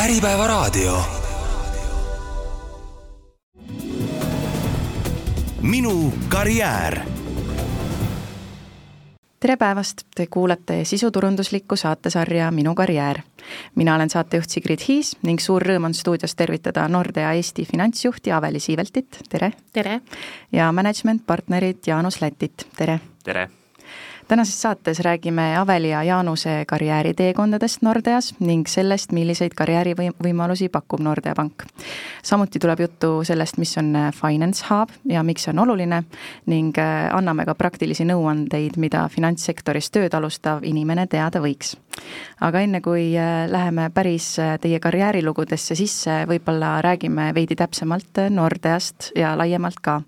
Äripäevaraadio. minu karjäär tere päevast, te kuulate sisuturunduslikku saatesarja Minu karjäär. mina olen saatejuht Sigrid Hiis ning suur rõõm on stuudios tervitada Nordea Eesti finantsjuhti Aveli Siiveltit, tere! tere! ja management partnerit Jaanus Lätit, tere! tere! Tänases saates räägime Aveli ja Jaanuse karjääriteekondadest Nordeas ning sellest, milliseid karjäärivõimalusi pakub Nordea Pank. samuti tuleb juttu sellest, mis on Finance Hub ja miks see on oluline ning äh, anname ka praktilisi nõuandeid, mida finantssektoris tööd alustav inimene teada võiks. aga enne, kui äh, läheme päris äh, teie karjäärilugudesse sisse, võib-olla räägime veidi täpsemalt Nordeast ja laiemalt ka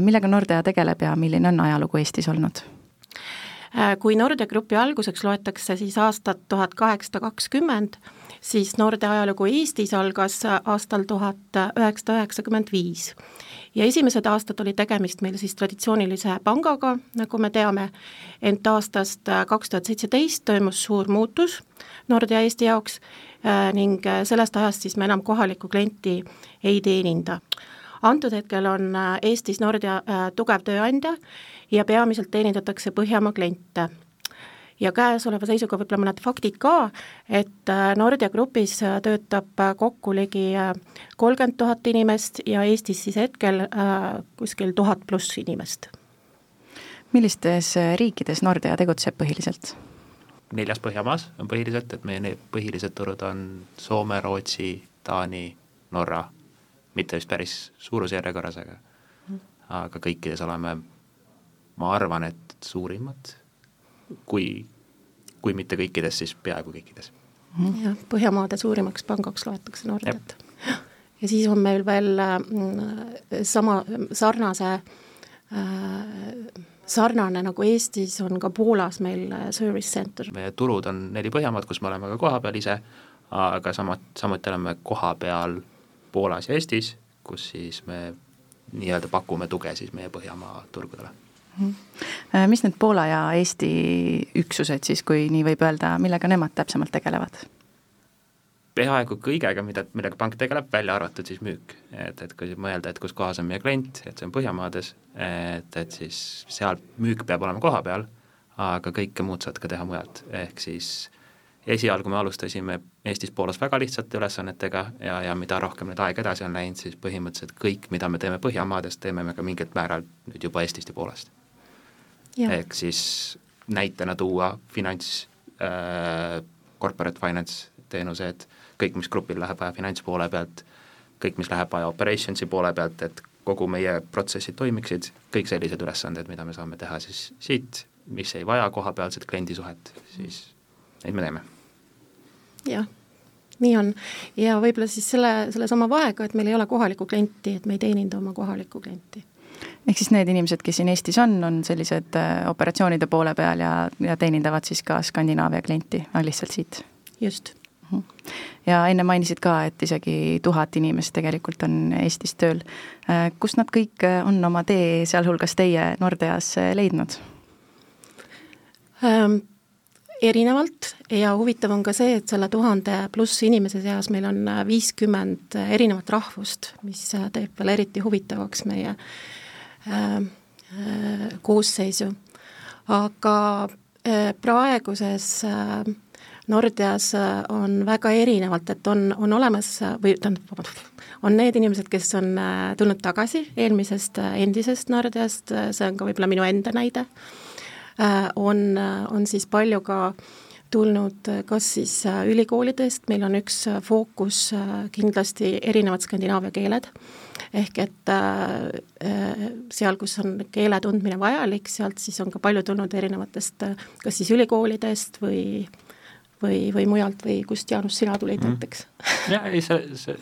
millega Nordea tegeleb ja milline on ajalugu Eestis olnud Äh, kui Nordea Grupi alguseks loetakse siis aastat tuhat kaheksasada kakskümmend, siis Nordea ajalugu Eestis algas aastal tuhat üheksasada üheksakümmend viis. ja esimesed aastad oli tegemist meil siis traditsioonilise pangaga, nagu me teame, ent aastast kaks tuhat seitseteist toimus suur muutus Nordea Eesti jaoks äh, ning sellest ajast siis me enam kohalikku klienti ei teeninda. Antud hetkel on Eestis Nordea äh, tugev tööandja ja peamiselt teenindatakse Põhjamaa kliente ja käesoleva seisuga võib-olla mõned faktid ka, et äh, Nordea Grupis äh, töötab äh, kokku ligi kolmkümmend tuhat inimest ja Eestis siis hetkel kuskil tuhat pluss inimest. millistes riikides Nordea tegutseb põhiliselt? neljas Põhjamaas on põhiliselt, et meie põhilised turud on Soome, Rootsi, Taani, Norra, mitte vist päris suurusjärjekorras, aga aga kõikides oleme ma arvan, et suurimad, kui, kui mitte kõikides, siis peaaegu kõikides. jah, Põhjamaade suurimaks pangaks loetakse Nordiat. ja siis on meil veel äh, sama, sarnase äh, sarnane nagu Eestis on ka Poolas meil äh, service center. meie turud on neli Põhjamaad, kus me oleme ka kohapeal ise, aga sama, samuti oleme kohapeal Poolas ja Eestis, kus siis me nii-öelda pakume tuge siis meie Põhjamaa turgudele Mhm. Äh, mis need Poola ja Eesti üksused siis, kui nii võib öelda, millega nemad täpsemalt tegelevad? peaaegu kõigega, mida, millega pank tegeleb, välja arvatud siis müük. et, et kui mõelda, et kus kohas on meie klient, et see on Põhjamaades, et, et siis seal müük peab olema koha peal, aga kõike muud saad ka teha mujalt, ehk siis esialgu me alustasime Eestis-Poolas väga lihtsate ülesannetega ja, ja mida rohkem nüüd aeg edasi on läinud, siis põhimõtteliselt kõik, mida me teeme Põhjamaades, teeme me ka mingil määral nüüd juba Eestist ja Poolast ehk siis näitena tuua finants äh,, corporate finance teenused, kõik, mis grupil läheb vaja finantspoole pealt, kõik, mis läheb vaja operations'i poole pealt, et kogu meie protsessid toimiksid, kõik sellised ülesanded, mida me saame teha siis siit, mis ei vaja kohapealset kliendisuhet, siis neid me teeme. Jah, nii on ja võib-olla siis selle, sellesama vahega, et meil ei ole kohalikku klienti, et me ei teeninda oma kohalikku klienti ehk siis need inimesed, kes siin Eestis on, on sellised äh, operatsioonide poole peal ja, ja teenindavad siis ka Skandinaavia klienti, lihtsalt siit? just. Mhm. ja enne mainisid ka, et isegi tuhat inimest tegelikult on Eestis tööl. Äh, kust nad kõik äh, on oma tee, sealhulgas teie Nordeasse leidnud ähm,? Erinevalt ja huvitav on ka see, et selle tuhande pluss inimese seas meil on viiskümmend erinevat rahvust, mis teeb veel eriti huvitavaks meie äh, Äh, äh, koosseisu. aga äh, praeguses Nordeas on väga erinevalt, et on, on olemas või tähendab, vabandust, on need inimesed, kes on tulnud tagasi eelmisest endisest Nordeast, see on ka võib-olla minu enda näide, on, on siis palju ka tulnud kas siis ülikoolidest, meil on üks fookus kindlasti erinevad Skandinaavia keeled ehk et äh, seal, kus on keele tundmine vajalik, sealt siis on ka palju tulnud erinevatest äh, kas siis ülikoolidest või või, või mujalt või kust, Jaanus, sina tulid mm. näiteks? jah, ei see, see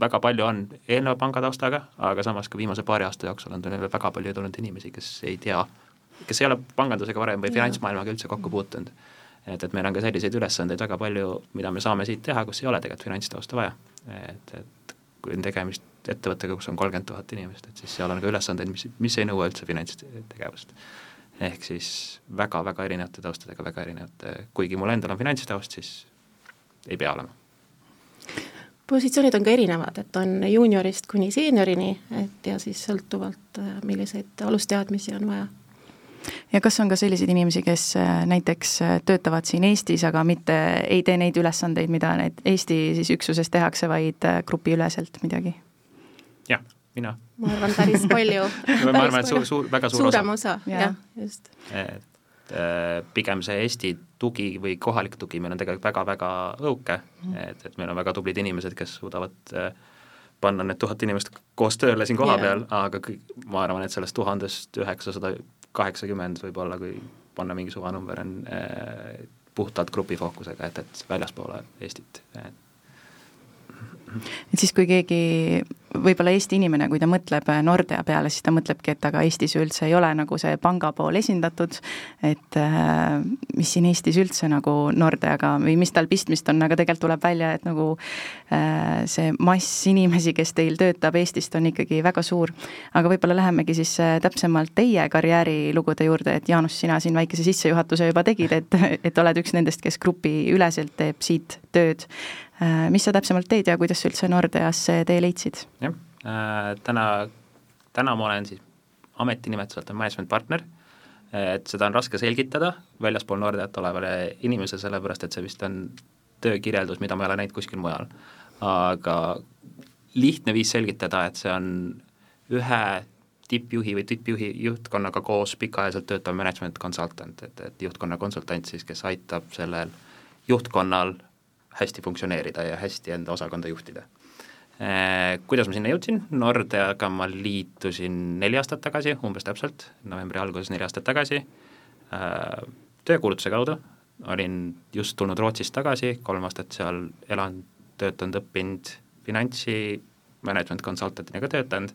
väga palju on eelneva pangataustaga, aga samas ka viimase paari aasta jooksul on tulnud väga palju tulnud inimesi, kes ei tea, kes ei ole pangandusega varem või finantsmaailmaga üldse kokku puutunud. et, et meil on ka selliseid ülesandeid väga palju, mida me saame siit teha, kus ei ole tegelikult finantstausta vaja. et, et kui on tegemist ettevõttega, kus on kolmkümmend tuhat inimest, et siis seal on ka ülesandeid, mis, mis ei nõua üldse finantstegevust. ehk siis väga-väga erinevate taustadega, väga erinevate, kuigi mul endal on finantstaust, siis ei pea olema positsioonid on ka erinevad, et on juuniorist kuni seeniorini, et ja siis sõltuvalt, milliseid alusteadmisi on vaja ja kas on ka selliseid inimesi, kes äh, näiteks äh, töötavad siin Eestis, aga mitte ei tee neid ülesandeid, mida need Eesti siis üksuses tehakse, vaid äh, grupiüleselt midagi? jah, mina. ma arvan, päris palju ma arvan, et suur, suur, väga suur suurem osa, osa, jah, just. et pigem see Eesti tugi või kohalik tugi meil on tegelikult väga-väga õhuke mm, -hmm. et, et meil on väga tublid inimesed, kes suudavad äh, panna need tuhat inimest koos tööle siin kohapeal yeah., aga kõik, ma arvan, et sellest tuhandest üheksasada kaheksakümmend võib-olla, kui panna mingi suvanumber, on äh, puhtalt grupifookusega, et, et väljaspoole Eestit, et et siis, kui keegi võib-olla Eesti inimene, kui ta mõtleb Nordea peale, siis ta mõtlebki, et aga Eestis üldse ei ole nagu see panga pool esindatud, et äh, mis siin Eestis üldse nagu Nordeaga või mis tal pistmist on, aga tegelikult tuleb välja, et nagu äh, see mass inimesi, kes teil töötab Eestist, on ikkagi väga suur. aga võib-olla lähemegi siis äh, täpsemalt teie karjäärilugude juurde, et Jaanus, sina siin väikese sissejuhatuse juba tegid, et, et oled üks nendest, kes grupiüleselt teeb siit tööd Äh, mis sa täpsemalt teed ja kuidas sa üldse Nordeasse tee leidsid? jah äh,, täna, täna ma olen siis ametinimetuselt on management partner, et seda on raske selgitada väljaspool Nordeat olevale inimesele, sellepärast et see vist on töökirjeldus, mida ma ei ole näinud kuskil mujal. aga lihtne viis selgitada, et see on ühe tippjuhi või tippjuhi juhtkonnaga koos pikaajaliselt töötav management consultant, et, et juhtkonna konsultant siis, kes aitab sellel juhtkonnal hästi funktsioneerida ja hästi enda osakonda juhtida. Äh, kuidas ma sinna jõudsin, Nordeaga ma liitusin neli aastat tagasi, umbes täpselt, novembri alguses neli aastat tagasi, äh, töökuulutuse kaudu, olin just tulnud Rootsist tagasi, kolm aastat seal elanud, töötanud, õppinud finantsi, management consultant'ina ka töötanud.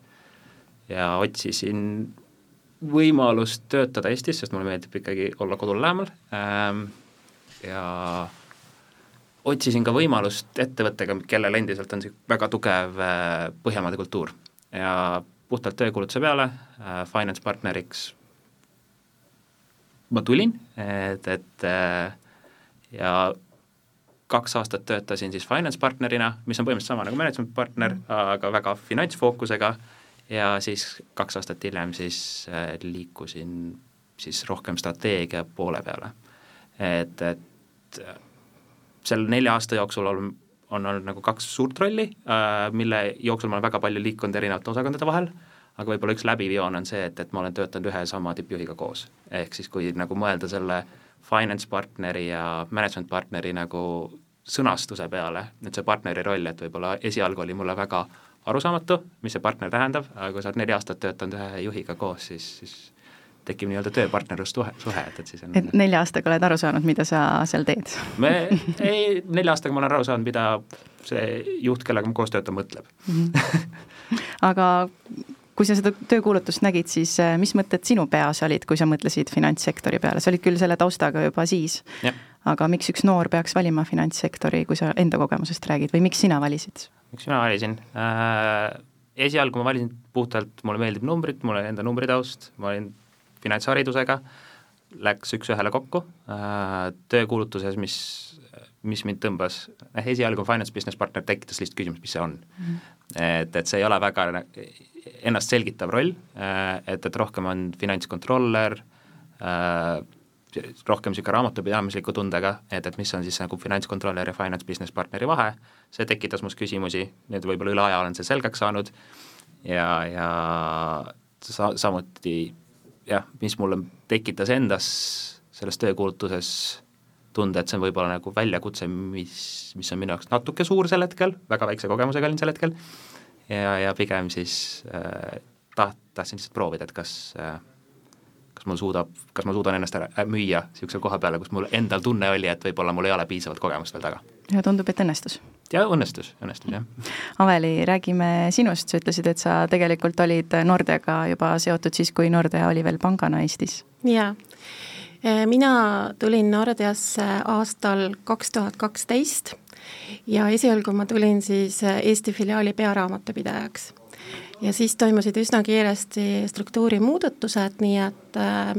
Ja otsisin võimalust töötada Eestis, sest mulle meeldib ikkagi olla kodule lähemal. Ähm, ja otsisin ka võimalust ettevõttega, kellel endiselt on niisugune väga tugev äh, Põhjamaade kultuur ja puhtalt töökuulutuse peale äh, finance partneriks ma tulin, et, et äh, ja kaks aastat töötasin siis finance partnerina, mis on põhimõtteliselt sama nagu management partner, aga väga finantsfookusega ja siis kaks aastat hiljem siis liikusin siis rohkem strateegia poole peale. et, et selle nelja aasta jooksul on, on olnud nagu kaks suurt rolli äh,, mille jooksul ma olen väga palju liikunud erinevate osakondade vahel, aga võib-olla üks läbiv joon on see, et, et ma olen töötanud ühe sama tippjuhiga koos. ehk siis kui nagu mõelda selle finance partneri ja management partneri nagu sõnastuse peale, et see partneri roll, et võib-olla esialgu oli mulle väga arusaamatu, mis see partner tähendab, aga kui sa oled neli aastat töötanud ühe juhiga koos, siis, siis tekib nii-öelda tööpartnerlussuhe, suhe, et, et siis on et nelja aastaga oled aru saanud, mida sa seal teed? me, ei, nelja aastaga ma olen aru saanud, mida see juht, kellega ma koos töötan, mõtleb mm. -hmm. aga kui sa seda töökuulutust nägid, siis äh, mis mõtted sinu peas olid, kui sa mõtlesid finantssektori peale, sa olid küll selle taustaga juba siis, aga miks üks noor peaks valima finantssektori, kui sa enda kogemusest räägid või miks sina valisid? miks mina valisin äh,? esialgu ma valisin puhtalt, mulle meeldib numbrid, mul oli enda numbritaust, ma olin finantsharidusega, läks üks-ühele kokku, äh, töökuulutuses, mis, mis mind tõmbas, noh esialgu Finance Business Partner tekitas lihtsalt küsimus, mis see on mm. -hmm. et, et see ei ole väga ennast selgitav roll, äh, et, et rohkem on finantskontroller, äh, rohkem niisugune raamatupidamisliku tundega, et, et mis on siis nagu finantskontroller ja finance business partneri vahe, see tekitas must küsimusi, need võib-olla üle aja olen see selgeks saanud ja, ja sa-, samuti jah, mis mulle tekitas endas selles töökuulutuses tunde, et see on võib-olla nagu väljakutse, mis, mis on minu jaoks natuke suur sel hetkel, väga väikse kogemusega olin sel hetkel, ja, ja pigem siis äh, taht-, tahtsin lihtsalt proovida, et kas äh, kas mul suudab, kas ma suudan ennast ära müüa niisuguse koha peale, kus mul endal tunne oli, et võib-olla mul ei ole piisavalt kogemust veel taga. Ja tundub, et õnnestus. Ja õnnestus, õnnestus jah. Aveli, räägime sinust, sa ütlesid, et sa tegelikult olid Nordeaga juba seotud siis, kui Nordea oli veel pangana Eestis. jaa, e, mina tulin Nordeasse aastal kaks tuhat kaksteist ja esialgu ma tulin siis Eesti filiaali pearaamatupidajaks ja siis toimusid üsna kiiresti struktuuri muudatused, nii et äh,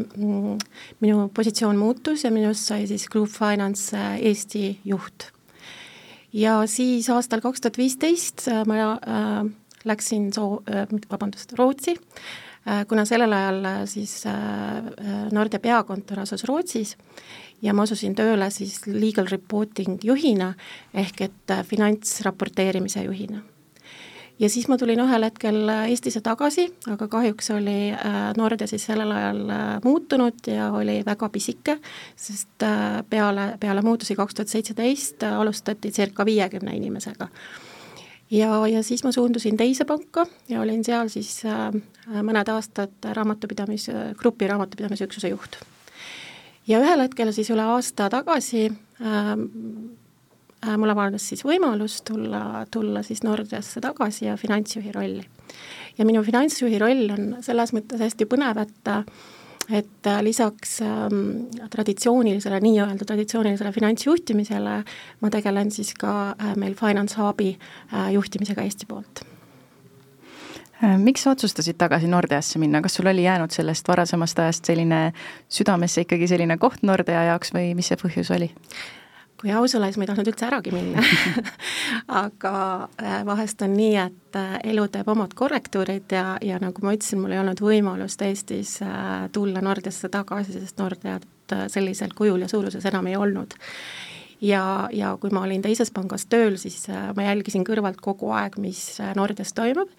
minu positsioon muutus ja minust sai siis Group Finance Eesti juht ja siis aastal kaks tuhat viisteist ma äh, läksin soo- äh,, vabandust, Rootsi. Äh,, kuna sellel ajal äh, siis äh, Nordea peakontor asus Rootsis ja ma asusin tööle siis legal reporting juhina ehk et äh, finantsraporteerimise juhina ja siis ma tulin ühel hetkel äh, Eestisse tagasi, aga kahjuks oli äh, Nordea siis sellel ajal muutunud ja oli väga pisike, sest peale, peale muutusi kaks tuhat seitseteist alustati circa viiekümne inimesega. ja, ja siis ma suundusin teise panka ja olin seal siis mõned aastad raamatupidamis, grupi raamatupidamisüksuse juht ja ühel hetkel siis üle aasta tagasi äh, mul avanes siis võimalus tulla, tulla siis Nordeasse tagasi ja finantsjuhi rolli. ja minu finantsjuhi roll on selles mõttes hästi põnev, et et äh, lisaks ähm, traditsioonilisele, nii-öelda traditsioonilisele finantsjuhtimisele ma tegelen siis ka äh, meil Finance Hubi äh, juhtimisega Eesti poolt Äh, miks sa otsustasid tagasi Nordeasse minna, kas sul oli jäänud sellest varasemast ajast selline südamesse ikkagi selline koht Nordea jaoks või mis see põhjus oli? Kui aus olla, siis ma ei tahtnud üldse äragi minna. Aga äh, vahest on nii, et äh, elu teeb omad korrektuurid ja, ja nagu ma ütlesin, mul ei olnud võimalust Eestis tulla Nordeasse tagasi, sest Nordeat sellisel kujul ja suuruses enam ei olnud. Ja, ja kui ma olin teises pangas tööl, siis ma jälgisin kõrvalt kogu aeg, mis Nordeas toimub.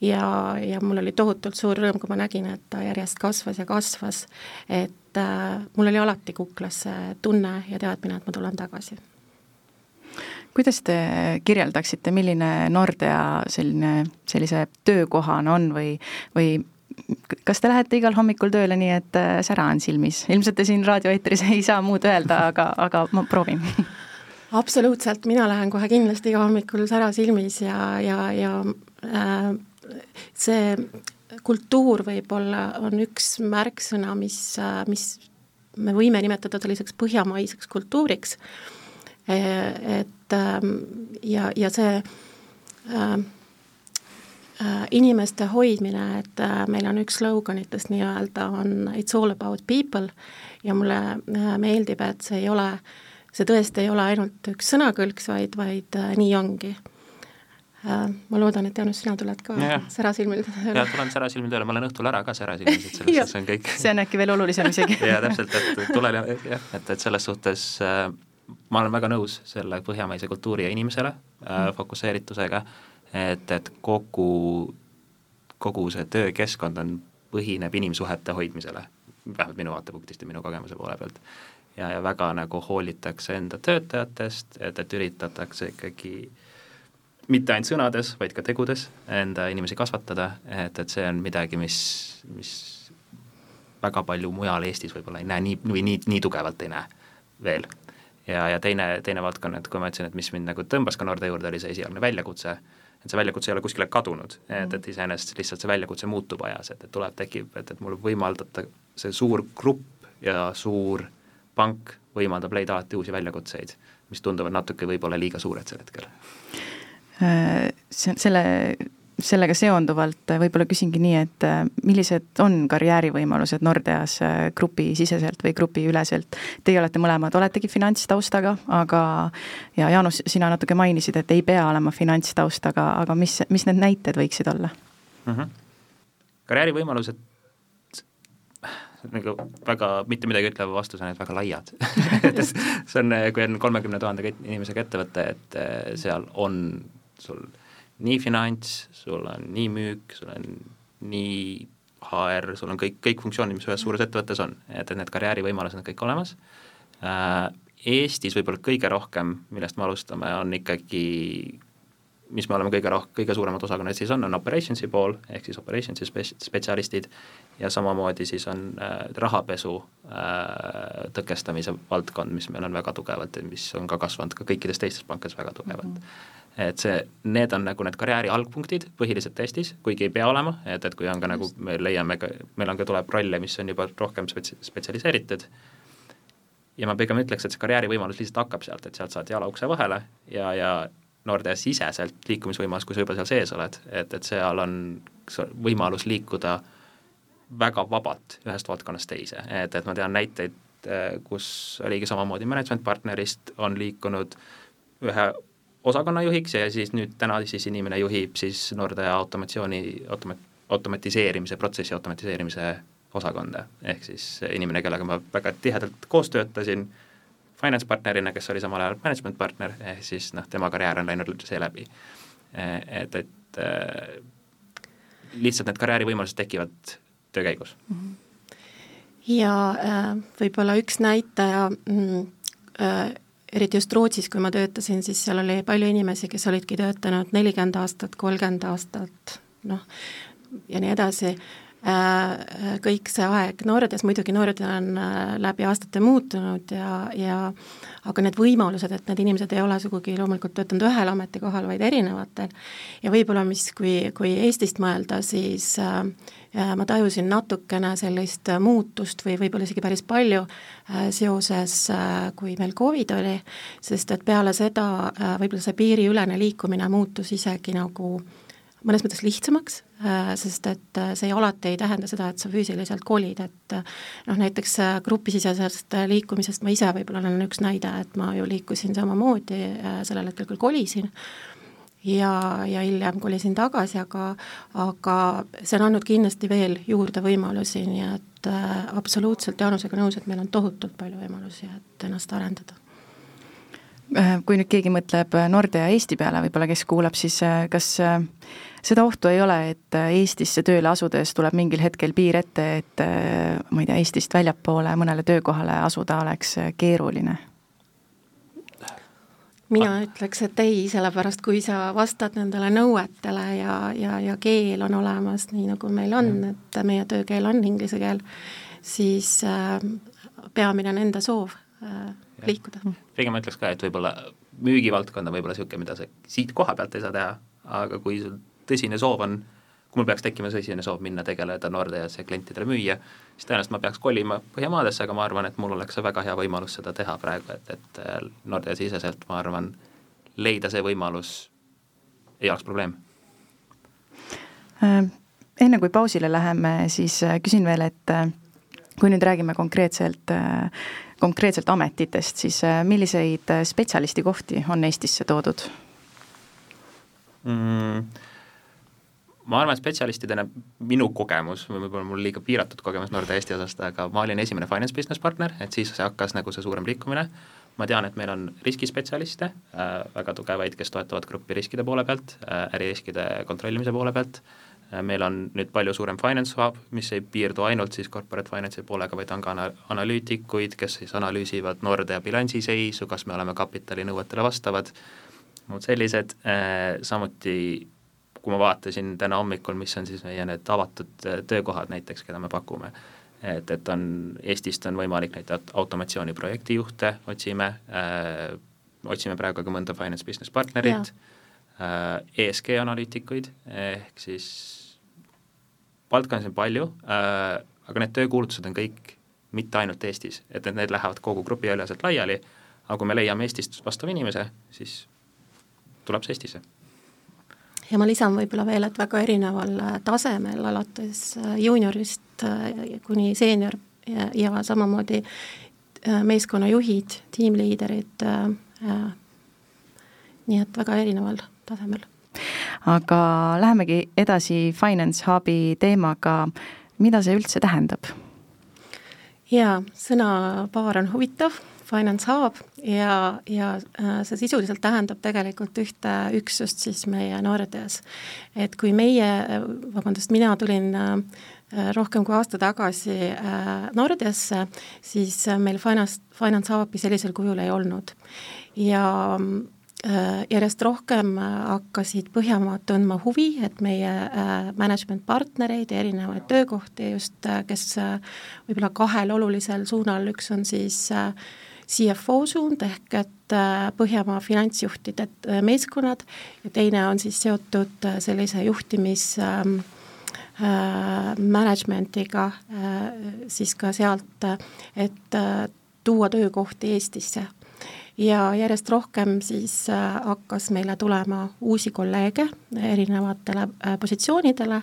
Ja, ja mul oli tohutult suur rõõm, kui ma nägin, et ta järjest kasvas ja kasvas, et äh, mul oli alati kuklas see tunne ja teadmine, et ma tulen tagasi. kuidas te kirjeldaksite, milline Nordea selline, sellise töökohana on või, või kas te lähete igal hommikul tööle nii, et äh, sära on silmis? ilmselt te siin raadioeetris ei saa muud öelda, aga, aga ma proovin absoluutselt, mina lähen kohe kindlasti iga hommikul sära silmis ja, ja, ja äh, see kultuur võib-olla on üks märksõna, mis, mis me võime nimetada selliseks põhjamaiseks kultuuriks, et ähm, ja, ja see äh, äh, inimeste hoidmine, et äh, meil on üks sloganitest nii-öelda, on it's all about people ja mulle äh, meeldib, et see ei ole, see tõesti ei ole ainult üks sõnakõlks, vaid, vaid äh, nii ongi ma loodan, et Jaanus, sina tuled ka särasilmil tööle. jaa, tulen särasilmil tööle, ma olen õhtul ära ka särasilmis, et selles suhtes on kõik. See on äkki veel olulisem isegi. Jaa, täpselt, et tulen jah, et, et selles suhtes äh, ma olen väga nõus selle põhjamaise kultuuri ja inimesele äh, fokusseeritusega, et, et kogu, kogu see töökeskkond on, põhineb inimsuhete hoidmisele, vähemalt minu vaatepunktist ja minu kogemuse poole pealt. ja, ja väga nagu hoolitakse enda töötajatest, et, et üritatakse ikkagi äh, mitte ainult sõnades, vaid ka tegudes enda inimesi kasvatada, et, et see on midagi, mis, mis väga palju mujal Eestis võib-olla ei näe nii, või nii, nii tugevalt ei näe veel. ja, ja teine, teine valdkond, et kui ma ütlesin, et mis mind nagu tõmbas ka Norde juurde, oli see esialgne väljakutse, et see väljakutse ei ole kuskile kadunud, et, et iseenesest lihtsalt see väljakutse muutub ajas, et, et tuleb, tekib, et, et mul võimaldada see suur grupp ja suur pank võimaldab leida alati uusi väljakutseid, mis tunduvad natuke võib-olla liiga suured sel hetkel selle, sellega seonduvalt võib-olla küsingi nii, et äh, millised on karjäärivõimalused Nordeas äh, grupisiseselt või grupiüleselt? Teie olete mõlemad, oletegi finantstaustaga, aga ja Jaanus, sina natuke mainisid, et ei pea olema finantstaustaga, aga mis, mis need näited võiksid olla mm? -hmm. karjäärivõimalused nagu väga mitte midagi ütleva vastus on, et väga laiad see on, kui on kolmekümne tuhande inimesega ettevõte, et seal on sul nii finants, sul on nii müük, sul on nii HR, sul on kõik, kõik funktsioonid, mis ühes suures ettevõttes on, et, et need karjäärivõimalused on kõik olemas äh,. Eestis võib-olla kõige rohkem, millest me alustame, on ikkagi mis me oleme kõige roh-, kõige suuremad osakonnad siis on, on operations'i pool, ehk siis operations'i spetsialistid ja samamoodi siis on äh, rahapesu äh, tõkestamise valdkond, mis meil on väga tugevalt ja mis on ka kasvanud ka kõikides teistes pankades väga tugevalt mm. -hmm et see, need on nagu need karjääri algpunktid põhiliselt Eestis, kuigi ei pea olema, et, et kui on ka nagu me leiame ka, meil on ka, tuleb rolle, mis on juba rohkem spetsi-, spetsialiseeritud, ja ma pigem ütleks, et see karjäärivõimalus lihtsalt hakkab sealt, et sealt saad jala ukse vahele ja, ja Nordea siseselt liikumisvõimalus, kui sa juba seal sees oled, et, et seal on võimalus liikuda väga vabalt ühest valdkonnast teise, et, et ma tean näiteid, kus oligi samamoodi management partnerist on liikunud ühe osakonnajuhiks ja siis nüüd täna siis inimene juhib siis Nordea automatsiooni, automa-, automatiseerimise, protsessi automatiseerimise osakonda, ehk siis inimene, kellega ma väga tihedalt koos töötasin, finance partnerina, kes oli samal ajal management partner, ehk siis noh, tema karjäär on läinud seeläbi. et, et äh, lihtsalt need karjäärivõimalused tekivad töö käigus. -hmm ja äh, võib-olla üks näitaja mm, äh, eriti just Rootsis, kui ma töötasin, siis seal oli palju inimesi, kes olidki töötanud nelikümmend aastat, kolmkümmend aastat, noh, ja nii edasi, kõik see aeg, Nordias muidugi, Nordia on äh, läbi aastate muutunud ja, ja aga need võimalused, et need inimesed ei ole sugugi loomulikult töötanud ühel ametikohal, vaid erinevatel, ja võib-olla mis, kui, kui Eestist mõelda, siis äh, ma tajusin natukene sellist muutust või võib-olla isegi päris palju äh, seoses, äh, kui meil Covid oli, sest et peale seda äh, võib-olla see piiriülene liikumine muutus isegi nagu mõnes mõttes lihtsamaks, sest et see alati ei tähenda seda, et sa füüsiliselt kolid, et noh, näiteks grupisisesest liikumisest ma ise võib-olla olen üks näide, et ma ju liikusin samamoodi, sellel hetkel küll kolisin, ja, ja hiljem kolisin tagasi, aga aga see on andnud kindlasti veel juurde võimalusi, nii et äh, absoluutselt Jaanusega nõus, et meil on tohutult palju võimalusi, et ennast arendada. äh, kui nüüd keegi mõtleb Nordea Eesti peale võib-olla, kes kuulab, siis äh, kas äh, seda ohtu ei ole, et Eestisse tööle asudes tuleb mingil hetkel piir ette, et ma ei tea, Eestist väljapoole mõnele töökohale asuda oleks keeruline? mina ütleks, et ei, sellepärast kui sa vastad nendele nõuetele ja, ja, ja keel on olemas, nii nagu meil on, et meie töökeel on inglise keel, siis äh, peamine on enda soov äh, liikuda. pigem ma ütleks ka, et võib-olla müügivaldkond on võib-olla niisugune, mida sa siit koha pealt ei saa teha, aga kui sul tõsine soov on äh, kui mul peaks tekkima tõsine soov minna tegeleda Nordeas ja klientidele müüa, siis tõenäoliselt ma peaks kolima Põhjamaadesse, aga ma arvan, et mul oleks see väga hea võimalus seda teha praegu, et, et äh, Nordea siseselt ma arvan, leida see võimalus ei oleks probleem. Äh, enne kui pausile läheme, siis äh, küsin veel, et kui nüüd räägime konkreetselt, konkreetselt ametitest, siis milliseid spetsialistikohti on Eestisse toodud mm,? ma arvan, et spetsialistidena minu kogemus, võib-olla mul liiga piiratud kogemus Nordea Eesti osast, aga ma olin esimene finance business partner, et siis see hakkas nagu see suurem liikumine, ma tean, et meil on riskispetsialiste äh,, väga tugevaid, kes toetavad gruppi riskide poole pealt äh,, äririskide kontrollimise poole pealt äh,, meil on nüüd palju suurem finance hub, mis ei piirdu ainult siis corporate finance'i poolega, vaid on ka ana-, analüütikuid, kes siis analüüsivad Nordea bilansiseisu, kas me oleme kapitalinõuetele vastavad, muud sellised äh,, samuti kui ma vaatasin täna hommikul, mis on siis meie need avatud äh, töökohad näiteks, keda me pakume, et, et on, Eestist on võimalik neid automatsiooni projektijuhte otsime äh,, otsime praegu ka mõnda finance business partnerit, äh, ESG analüütikuid, ehk siis valdkonnas on palju äh,, aga need töökuulutused on kõik mitte ainult Eestis, et need, lähevad kogu grupi üleselt laiali, aga kui me leiame Eestist vastava inimese, siis tuleb see Eestisse. Ja ma lisan võib-olla veel, et väga erineval äh, tasemel, alates äh, juuniorist äh, kuni seenior ja, ja samamoodi meeskonnajuhid, tiimliiderid, nii et väga erineval tasemel. aga lähemegi edasi Finance Hubi teemaga, mida see üldse tähendab? jaa, sõnapaar on huvitav Finance Hub ja, ja äh, see sisuliselt tähendab tegelikult ühte üksust siis meie Nordeas. et kui meie, vabandust, mina tulin äh, rohkem kui aasta tagasi äh, Nordeasse, siis meil Finance, Finance Hubi sellisel kujul ei olnud. ja järjest rohkem hakkasid Põhjamaad tundma huvi, et meie management partnereid ja erinevaid töökohti just, kes võib-olla kahel olulisel suunal, üks on siis äh, CFO suund ehk et äh, Põhjamaa finantsjuhtide äh, meeskonnad ja teine on siis seotud äh, sellise juhtimis ähm, management'iga siis ka sealt, et tuua töökohti Eestisse ja järjest rohkem siis hakkas meile tulema uusi kolleege erinevatele positsioonidele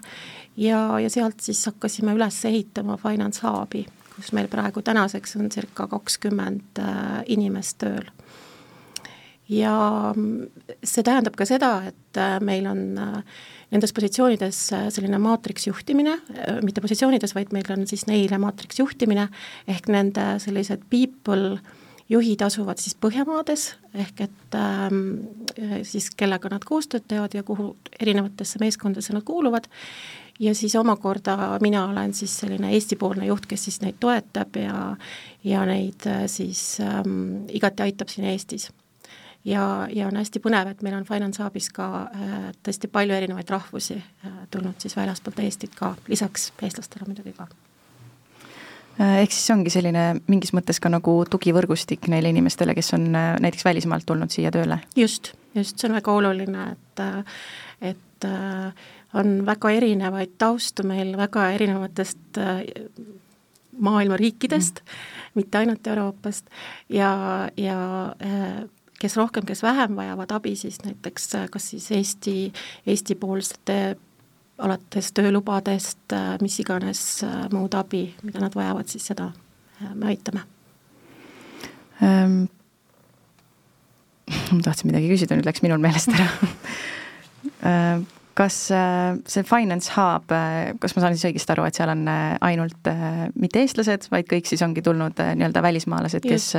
ja, ja sealt siis hakkasime üles ehitama Finance Hubi kus meil praegu tänaseks on circa kakskümmend äh, inimest tööl. ja see tähendab ka seda, et meil on nendes positsioonides selline maatriksjuhtimine, mitte positsioonides, vaid meil on siis neile maatriksjuhtimine, ehk nende sellised people juhid asuvad siis Põhjamaades, ehk et ähm, siis kellega nad koostööd teevad ja kuhu erinevatesse meeskondadesse nad kuuluvad, ja siis omakorda mina olen siis selline Eesti-poolne juht, kes siis neid toetab ja ja neid äh, siis ähm, igati aitab siin Eestis. ja, ja on hästi põnev, et meil on Finance Hubis ka äh, tõesti palju erinevaid rahvusi äh, tulnud siis väljaspoolt Eestit ka, lisaks eestlastele muidugi ka Äh, ehk siis see ongi selline mingis mõttes ka nagu tugivõrgustik neile inimestele, kes on äh, näiteks välismaalt tulnud siia tööle? just, just, see on väga oluline, et et on väga erinevaid taustu meil väga erinevatest maailma riikidest mm., mitte ainult Euroopast, ja, ja kes rohkem, kes vähem vajavad abi, siis näiteks kas siis Eesti, Eesti-poolsete alates töölubadest, äh, mis iganes äh, muud abi, mida nad vajavad, siis seda äh, me aitame ähm,. ma tahtsin midagi küsida, nüüd läks minul meelest ära ähm, kas äh, see Finance Hub, äh, kas ma saan siis õigesti aru, et seal on äh, ainult mitte eestlased, vaid kõik siis ongi tulnud nii-öelda välismaalased, kes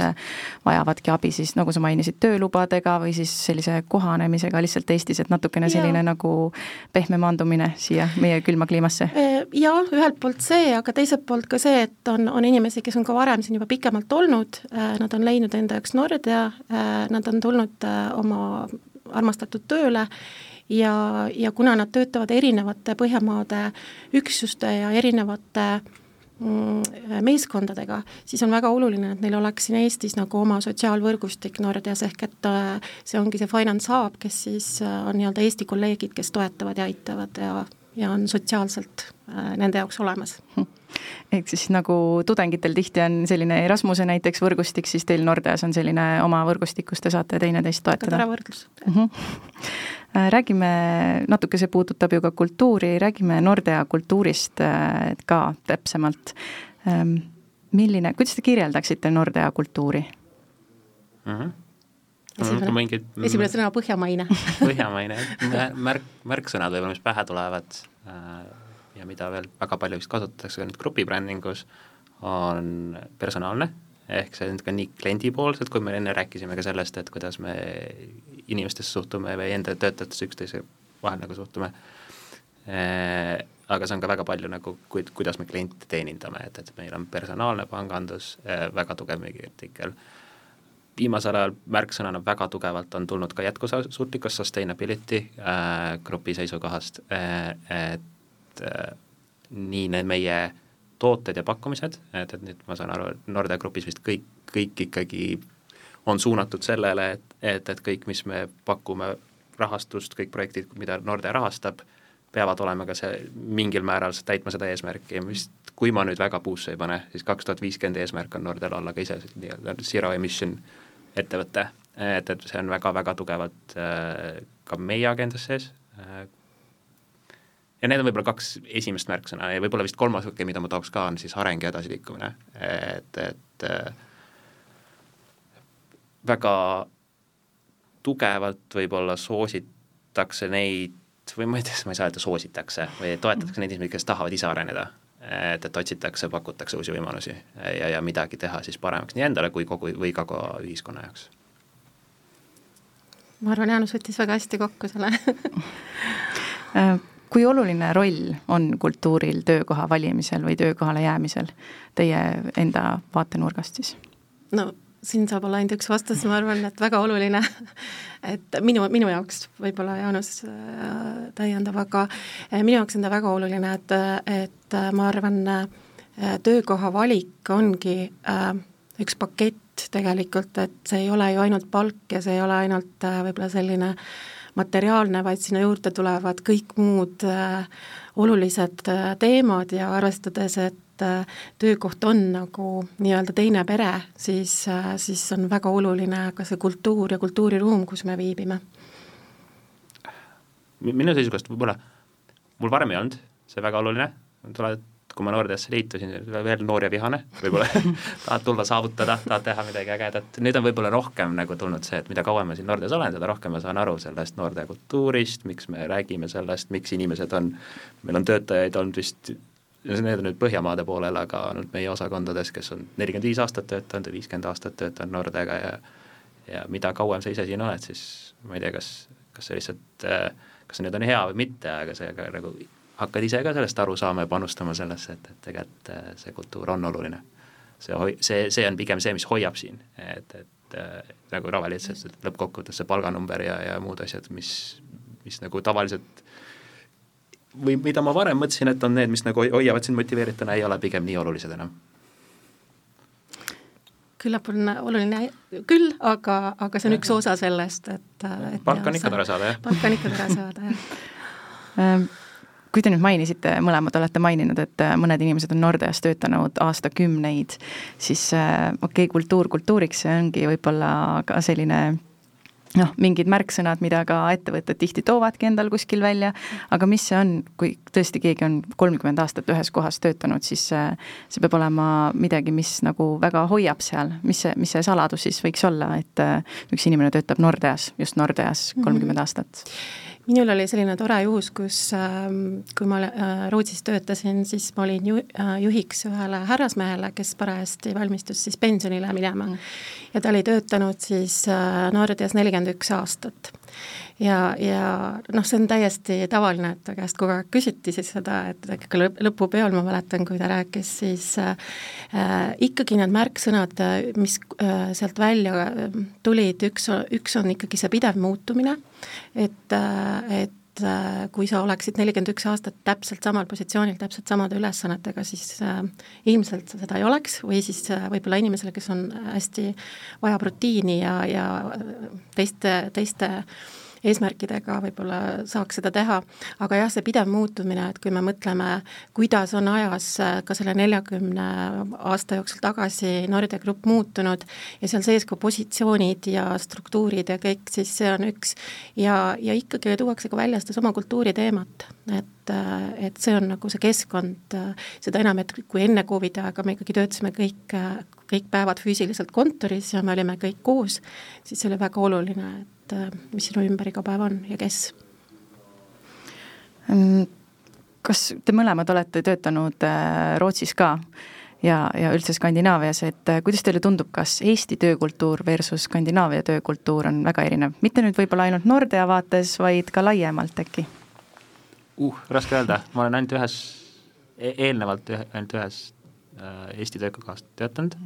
vajavadki abi siis, nagu sa mainisid, töölubadega või siis sellise kohanemisega lihtsalt Eestis, et natukene selline ja. nagu pehme maandumine siia meie külma kliimasse? Jaa, ühelt poolt see, aga teiselt poolt ka see, et on, on inimesi, kes on ka varem siin juba pikemalt olnud, nad on leidnud enda jaoks Nordea, nad on tulnud oma armastatud tööle ja, ja kuna nad töötavad erinevate Põhjamaade üksuste ja erinevate mm, meeskondadega, siis on väga oluline, et neil oleks siin Eestis nagu oma sotsiaalvõrgustik Nordeas, ehk et äh, see ongi see Finance Hub, kes siis äh, on nii-öelda Eesti kolleegid, kes toetavad ja aitavad ja, ja on sotsiaalselt äh, nende jaoks olemas. Hm ehk siis nagu tudengitel tihti on selline Erasmuse näiteks võrgustik, siis teil Nordeas on selline oma võrgustik, kus te saate teineteist toetada. tore võrdlus mm. -hmm. räägime, natuke see puudutab ju ka kultuuri, räägime Nordea kultuurist äh, ka täpsemalt. Ähm, milline, kuidas te kirjeldaksite Nordea kultuuri mm? -hmm esimene mingid, esimene sõna põhjamaine põhjamaine, märk, märksõnad võib-olla, mis pähe tulevad äh, ja mida veel väga palju vist kasutatakse ka nüüd grupibrändingus, on personaalne, ehk see on ka nii kliendipoolselt, kui me enne rääkisime ka sellest, et kuidas me inimestesse suhtume või enda töötajatesse üksteise vahel nagu suhtume. Aga see on ka väga palju nagu, kuid-, kuidas me kliente teenindame, et, et meil on personaalne pangandus äh,, väga tugev müügiartikkel, viimasel ajal märksõnana väga tugevalt on tulnud ka jätkusuutlikkus, sustainability äh, grupi seisukohast äh,, et et äh, nii need meie tooted ja pakkumised, et, et nüüd ma saan aru, et Nordea Grupis vist kõik, kõik ikkagi on suunatud sellele, et, et, et kõik, mis me pakume rahastust, kõik projektid, mida Nordea rahastab, peavad olema ka see mingil määral täitma seda eesmärki vist kui ma nüüd väga puusse ei pane, siis kaks tuhat viiskümmend eesmärk on Nordeal olla ka ise nii-öelda zero emission ettevõte, et, et see on väga-väga tugevalt äh, ka meie agendas sees äh,, ja need on võib-olla kaks esimest märksõna ja võib-olla vist kolmas, okei, mida ma tooks ka, on siis areng ja edasiliikumine, et, et äh, väga tugevalt võib-olla soositakse neid või ma ei tea, ma ei saa öelda soositakse või toetatakse neid inimesi, kes tahavad ise areneda. et, et otsitakse, pakutakse uusi võimalusi ja, ja midagi teha siis paremaks nii endale kui kogu või ka ka ühiskonna jaoks. ma arvan, Jaanus võttis väga hästi kokku selle kui oluline roll on kultuuril töökoha valimisel või töökohale jäämisel teie enda vaatenurgast siis? no siin saab olla ainult üks vastus, ma arvan, et väga oluline, et minu, minu jaoks, võib-olla Jaanus äh, täiendab, aga äh, minu jaoks on ta väga oluline, et, et äh, ma arvan, töökoha valik ongi üks pakett tegelikult, et see ei ole ju ainult palk ja see ei ole ainult võib-olla selline äh, materiaalne, vaid sinna juurde tulevad kõik muud äh, olulised äh, teemad ja arvestades, et äh, töökoht on nagu nii-öelda teine pere, siis, siis on väga oluline ka see kultuur ja kultuuriruum, kus me viibime. minu seisukohast võib-olla, mul varem ei olnud see väga oluline, tuled kui ma Nordeasse liitusin, veel noor ja vihane, võib-olla tahad tulla saavutada, tahad teha midagi ägedat, nüüd on võib-olla rohkem nagu tulnud see, et mida kauem ma siin Nordeas olen, seda rohkem ma saan aru sellest Nordea kultuurist, miks me räägime sellest, miks inimesed on, meil on töötajaid olnud vist need on nüüd Põhjamaade poolel, aga nüüd meie osakondades, kes on nelikümmend viis aastat töötanud või viiskümmend aastat töötanud Nordega ja ja mida kauem sa ise siin oled, siis ma ei tea, kas, kas see lihtsalt, kas see nüüd on hea või mitte, aga see ka nagu hakkad ise ka sellest aru saama ja panustama sellesse, et, et tegelikult see kultuur on oluline. see hoi-, see, see on pigem see, mis hoiab siin, et, et nagu Ravel ütles, et lõppkokkuvõttes see palganumber ja, ja muud asjad, mis, mis nagu tavaliselt või mida ma varem mõtlesin, et on need, mis nagu hoiavad sind motiveerituna, ei ole pigem nii olulised enam. küllap on oluline küll, aga, aga see on üks osa sellest, et, et palka on ikka tore saada, jah? palka on ikka tore saada, jah ehm, kui te nüüd mainisite, mõlemad olete maininud, et mõned inimesed on Nordeas töötanud aastakümneid, siis okei okay,, kultuur kultuuriks, see ongi võib-olla ka selline noh, mingid märksõnad, mida ka ettevõtted tihti toovadki endal kuskil välja, aga mis see on, kui tõesti keegi on kolmkümmend aastat ühes kohas töötanud, siis see peab olema midagi, mis nagu väga hoiab seal, mis see, mis see saladus siis võiks olla, et üks inimene töötab Nordeas, just Nordeas kolmkümmend mm -hmm. Minul oli selline tore juhus, kus ähm, kui ma äh, Rootsis töötasin, siis ma olin ju, äh, juhiks ühele härrasmehele, kes parajasti valmistus siis pensionile minema. Mm. ja ta oli töötanud siis äh, Nordias nelikümmend üks aastat ja, ja noh, see on täiesti tavaline, et ta käest kogu aeg küsiti siis seda, et lõp-, lõpupeol ma mäletan, kui ta rääkis, siis äh, ikkagi need märksõnad, mis äh, sealt välja tulid, üks, üks on ikkagi see pidev muutumine, et äh,, et kui sa oleksid nelikümmend üks aastat täpselt samal positsioonil, täpselt samade ülesannetega, siis äh, ilmselt seda ei oleks või siis äh, võib-olla inimesele, kes on hästi, vajab rutiini ja, ja teiste, teiste äh, eesmärkidega võib-olla saaks seda teha, aga jah, see pidev muutumine, et kui me mõtleme, kuidas on ajas äh, ka selle neljakümne aasta jooksul tagasi Nordea Grupp muutunud ja seal sees ka positsioonid ja struktuurid ja kõik, siis see on üks. Ja, ja ikkagi tuuakse ka välja sedasama kultuuriteemat, et, äh, et see on nagu see keskkond, äh, seda enam, et kui enne Covidi aega me ikkagi töötasime kõik, kõik päevad füüsiliselt kontoris ja me olime kõik koos, siis see oli väga oluline, et et äh, mis sinu ümber iga päev on ja kes? Mm, kas te mõlemad olete töötanud äh, Rootsis ka ja, ja üldse Skandinaavias, et äh, kuidas teile tundub, kas Eesti töökultuur versus Skandinaavia töökultuur on väga erinev, mitte nüüd võib-olla ainult Nordea vaates, vaid ka laiemalt äkki? uh, raske öelda, ma olen ainult ühes e, eelnevalt ühe, ainult ühes äh, Eesti töökohas töötanud,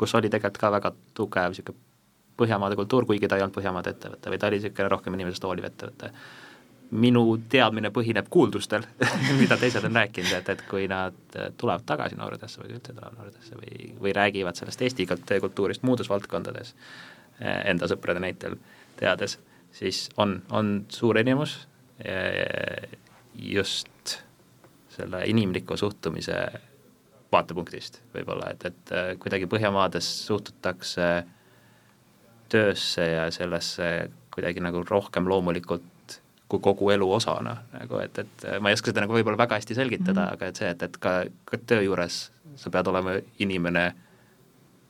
kus oli tegelikult ka väga tugev niisugune Põhjamaade kultuur, kuigi ta ei olnud Põhjamaade ettevõte või ta oli niisugune rohkem inimesest hooliv ettevõte. minu teadmine põhineb kuuldustel mida teised on rääkinud, et, et kui nad tulevad tagasi Nordesse või üldse tulevad Nordesse või, või räägivad sellest Eesti kultuurist muudes valdkondades, eh, enda sõprade näitel teades, siis on, on suur erinevus eh, just selle inimliku suhtumise vaatepunktist võib-olla, et, et eh, kuidagi Põhjamaades suhtutakse äh, töösse ja sellesse kuidagi nagu rohkem loomulikult kui kogu elu osana nagu, et, et ma ei oska seda nagu võib-olla väga hästi selgitada mm, -hmm. aga et see, et, et ka, ka töö juures sa pead olema inimene,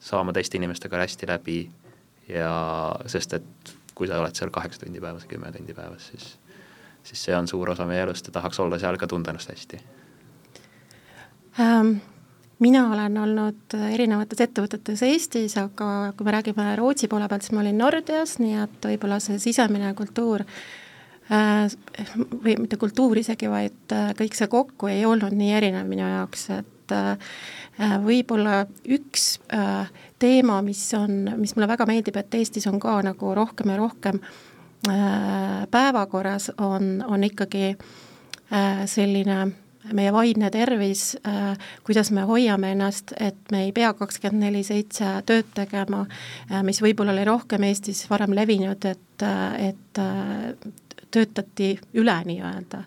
saama teiste inimestega hästi läbi ja sest, et kui sa oled seal kaheksa tundi päevas, kümme tundi päevas, siis siis see on suur osa meie elust ja tahaks olla seal ka tunda ennast hästi um mina olen olnud erinevates ettevõtetes Eestis, aga kui me räägime Rootsi poole pealt, siis ma olin Nordeas, nii et võib-olla see sisemine kultuur äh, või mitte kultuur isegi, vaid äh, kõik see kokku ei olnud nii erinev minu jaoks, et äh, võib-olla üks teema, mis on, mis mulle väga meeldib, et Eestis on ka nagu rohkem ja rohkem päevakorras, on, on ikkagi selline meie vaimne tervis, äh, kuidas me hoiame ennast, et me ei pea kakskümmend neli seitse tööd tegema, äh, mis võib-olla oli rohkem Eestis varem levinud, et, äh, et töötati üle nii-öelda.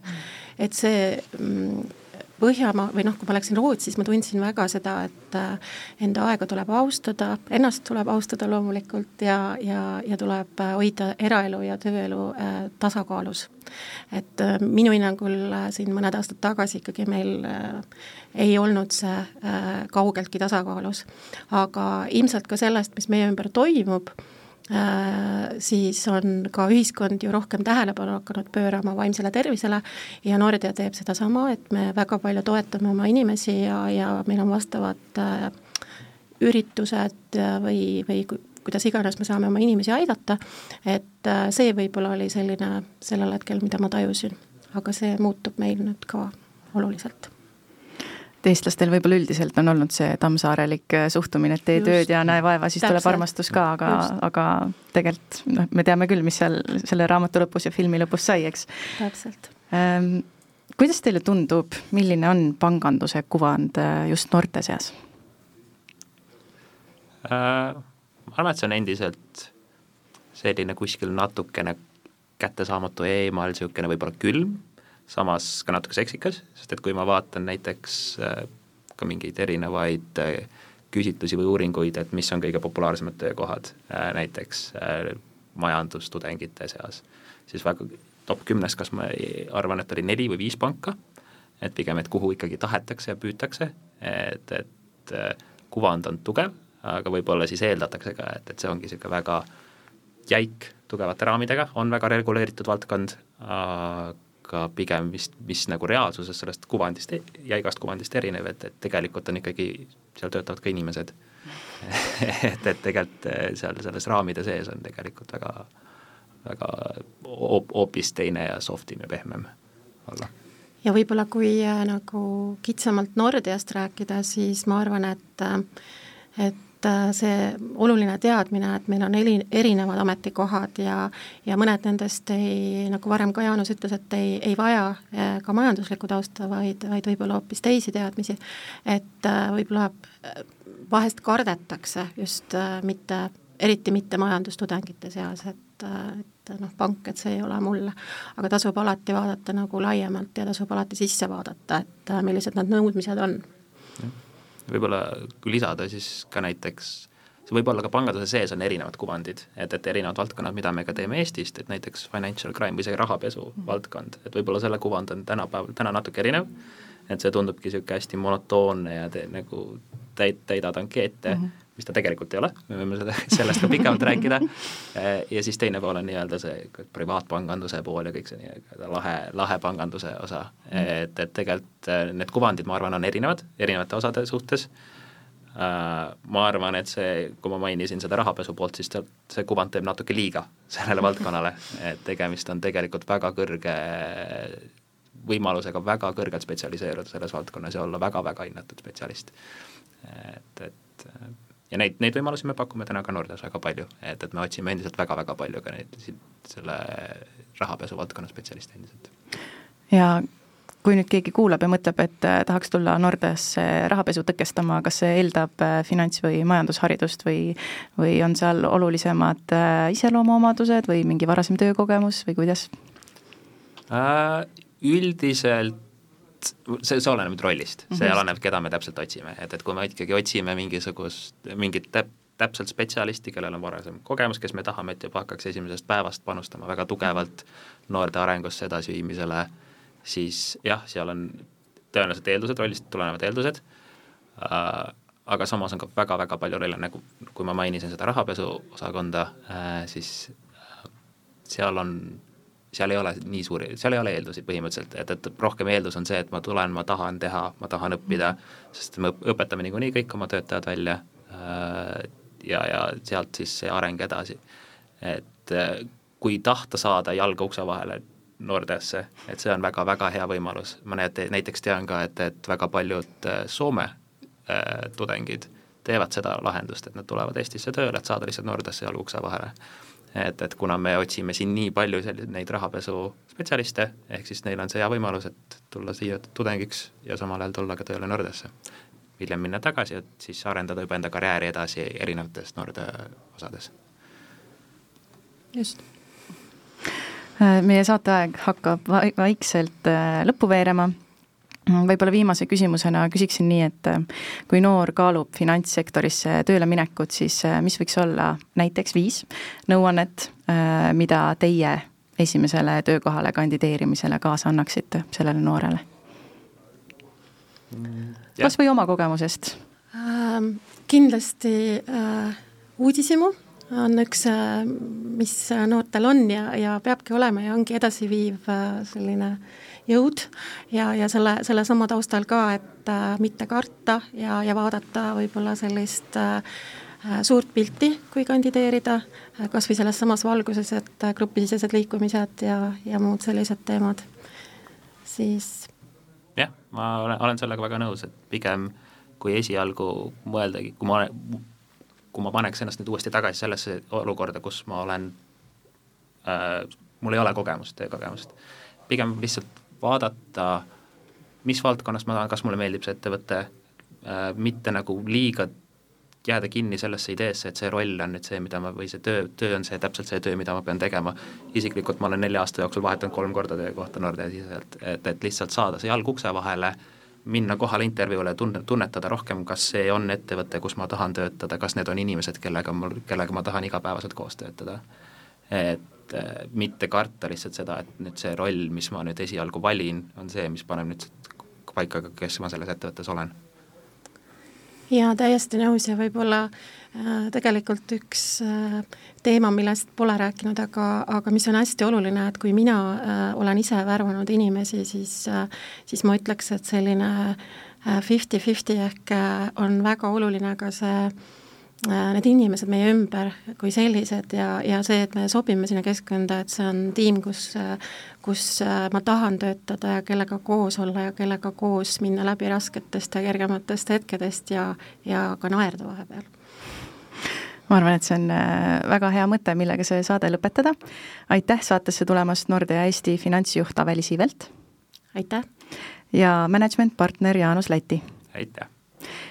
et see mm, Põhjamaa või noh, kui ma läksin Rootsi, siis ma tundsin väga seda, et äh, enda aega tuleb austada, ennast tuleb austada loomulikult ja, ja, ja tuleb äh, hoida eraelu ja tööelu äh, tasakaalus. et minu hinnangul siin mõned aastad tagasi ikkagi meil ei olnud see kaugeltki tasakaalus. aga ilmselt ka sellest, mis meie ümber toimub siis on ka ühiskond ju rohkem tähelepanu hakanud pöörama vaimsele tervisele ja Nordea teeb sedasama, et me väga palju toetame oma inimesi ja, ja meil on vastavad äh, üritused või, või kuidas iganes me saame oma inimesi aidata, et äh, see võib-olla oli selline sellel hetkel, mida ma tajusin. aga see muutub meil nüüd ka oluliselt et eestlastel võib-olla üldiselt on olnud see tammsaarelik äh, suhtumine, et tee just, tööd ja näe vaeva, siis täpselt, tuleb armastus ka, aga, aga tegelikult noh, me teame küll, mis seal selle raamatu lõpus ja filmi lõpus sai, eks. täpselt ähm,. kuidas teile tundub, milline on panganduse kuvand äh, just noorte seas äh,? ma arvan, et see on endiselt selline kuskil natukene kättesaamatu eemal, niisugune võib-olla külm samas ka natuke seksikas, sest et kui ma vaatan näiteks äh, ka mingeid erinevaid äh, küsitlusi või uuringuid, et mis on kõige populaarsemad töökohad äh, näiteks majandustudengite seas, siis väga top kümnes, kas ma arvan, et oli neli või viis panka, et pigem, et kuhu ikkagi tahetakse ja püütakse, et, et kuvand on tugev, aga võib-olla siis eeldatakse ka, et, et see ongi niisugune väga jäik, tugevate raamidega, on väga reguleeritud valdkond, aga pigem vist, mis nagu reaalsuses sellest kuvandist, jäigast kuvandist erinev, et, et tegelikult on ikkagi, seal töötavad ka inimesed et, et tegelikult eh, seal selles raamide sees on tegelikult väga, väga hoopis teine ja softim ja pehmem olla. ja võib-olla kui äh, nagu kitsamalt Nordeast rääkida, siis ma arvan, et äh, et see oluline teadmine, et meil on eri, erinevad ametikohad ja ja mõned nendest ei, nagu varem ka Jaanus ütles, et ei, ei vaja äh, ka majanduslikku tausta, vaid, vaid võib-olla hoopis teisi teadmisi, et äh, võib-olla vahest kardetakse just mitte, eriti mitte majandustudengite seas, et, et noh, pank, et see ei ole mulle. aga tasub alati vaadata nagu laiemalt ja tasub alati sisse vaadata, et millised need nõudmised on võib-olla kui lisada, siis ka näiteks see võib olla ka panganduse sees on erinevad kuvandid, et, et erinevad valdkonnad, mida me ka teeme Eestist, et näiteks financial crime või isegi rahapesu mm -hmm. valdkond, et võib-olla selle kuvand on tänapäeval, täna natuke erinev, et see tundubki niisugune hästi monotoonne ja te nagu täid-, täidad ankeete mm, -hmm mis ta tegelikult ei ole, me võime seda, sellest ka pikemalt rääkida, ja siis teine pool on nii-öelda see privaatpanganduse pool ja kõik see nii-öelda lahe, lahe panganduse osa, et, et tegelikult äh, need kuvandid, ma arvan, on erinevad, erinevate osade suhtes, äh, ma arvan, et see, kui ma mainisin seda rahapesu poolt, siis see kuvand teeb natuke liiga sellele valdkonnale, et tegemist on tegelikult väga kõrge võimalusega väga kõrgelt spetsialiseeruda selles valdkonnas ja olla väga-väga hinnatud spetsialist. et, et ja neid, neid võimalusi me pakume täna ka Nordeas väga palju, et, et me otsime endiselt väga-väga palju ka neid selle rahapesu valdkonna spetsialiste endiselt. ja kui nüüd keegi kuulab ja mõtleb, et äh, tahaks tulla Nordeasse rahapesu tõkestama, kas see eeldab äh, finants- või majandusharidust või või on seal olulisemad äh, iseloomuomadused või mingi varasem töökogemus või kuidas? Üldiselt see, see oleneb nüüd rollist mm, -hmm. see mhm. oleneb, keda me täpselt otsime, et, et kui me ikkagi otsime mingisugust, mingit täp-, täpselt spetsialisti, kellel on varasem kogemus, kes me tahame, et juba hakkaks esimesest päevast panustama väga tugevalt noorte arengusse edasiviimisele, siis jah, seal on tõenäoliselt eeldused, rollist tulenevad eeldused äh,, aga samas on ka väga-väga palju rolle, nagu kui ma mainisin seda rahapesu osakonda äh,, siis äh, seal on seal ei ole nii suuri, seal ei ole eeldusi põhimõtteliselt, et, et rohkem eeldus on see, et ma tulen, ma tahan teha, ma tahan õppida, sest me õpetame niikuinii kõik oma töötajad välja äh, ja, ja sealt siis see areng edasi. et äh, kui tahta saada jalga ukse vahele Nordeasse, et see on väga-väga hea võimalus, ma näete, näiteks tean ka, et, et väga paljud äh, Soome tudengid teevad seda lahendust, et nad tulevad Eestisse tööle, et saada lihtsalt Nordeasse jalga ukse vahele et, et kuna me otsime siin nii palju selliseid neid rahapesuspetsialiste, ehk siis neil on see hea võimalus, et tulla siia tudengiks ja samal ajal tulla ka tööle Nordeasse. hiljem minna tagasi, et siis arendada juba enda karjääri edasi erinevates Norde osades. just. meie saateaeg hakkab vaikselt äh, lõppu veerema võib-olla viimase küsimusena küsiksin nii, et äh, kui noor kaalub finantssektorisse tööle minekut, siis äh, mis võiks olla näiteks viis nõuannet, äh, mida teie esimesele töökohale kandideerimisele kaasa annaksite sellele noorele? Mm, kas või oma kogemusest ähm,? Kindlasti äh, uudishimu on üks, mis noortel on ja, ja peabki olema ja ongi edasiviiv selline äh, jõud ja, ja selle, sellesama taustal ka, et äh, mitte karta ja, ja vaadata võib-olla sellist äh, äh suurt pilti, kui kandideerida, äh, kas või selles samas valguses, et äh, grupisisesed liikumised ja, ja muud sellised teemad, siis jah, ma olen, olen sellega väga nõus, et pigem kui esialgu mõeldagi, kui ma, kui ma paneks ennast nüüd uuesti tagasi sellesse olukorda, kus ma olen äh,, mul ei ole kogemust, töökogemust, pigem lihtsalt vaadata, mis valdkonnas ma tahan, kas mulle meeldib see ettevõte äh,, mitte nagu liiga jääda kinni sellesse ideesse, et see roll on nüüd see, mida ma, või see töö, töö on see, täpselt see töö, mida ma pean tegema. isiklikult ma olen nelja aasta jooksul vahetanud kolm korda töökohta Nordea siseselt, et, et lihtsalt saada see jalg ukse vahele, minna kohale intervjuule, tunne, tunnetada rohkem, kas see on ettevõte, kus ma tahan töötada, kas need on inimesed, kellega mul, kellega ma tahan igapäevaselt koos töötada. et et äh, mitte karta lihtsalt seda, et nüüd see roll, mis ma nüüd esialgu valin, on see, mis paneb nüüd paika, kes ma selles ettevõttes olen. jaa, täiesti nõus ja võib-olla äh, tegelikult üks äh, teema, millest pole rääkinud, aga, aga mis on hästi oluline, et kui mina äh, olen ise värvanud inimesi, siis äh,, siis ma ütleks, et selline fifty-fifty äh, ehk äh, on väga oluline ka see Äh, need inimesed meie ümber kui sellised ja, ja see, et me sobime sinna keskkonda, et see on tiim, kus, kus äh, ma tahan töötada ja kellega koos olla ja kellega koos minna läbi rasketest ja kergematest hetkedest ja, ja ka naerda vahepeal ma arvan, et see on äh, väga hea mõte, millega see saade lõpetada. aitäh saatesse tulemast, Nordea Eesti finantsjuht Aveli Siivelt! aitäh! ja management partner Jaanus Läti! aitäh!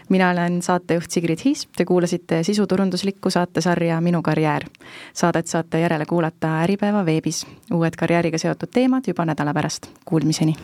Mina olen saatejuht Sigrid Hiis, te kuulasite sisuturunduslikku saatesarja Minu karjäär. Saadet saate järele kuulata Äripäeva veebis. uued karjääriga seotud teemad juba nädala pärast, kuulmiseni!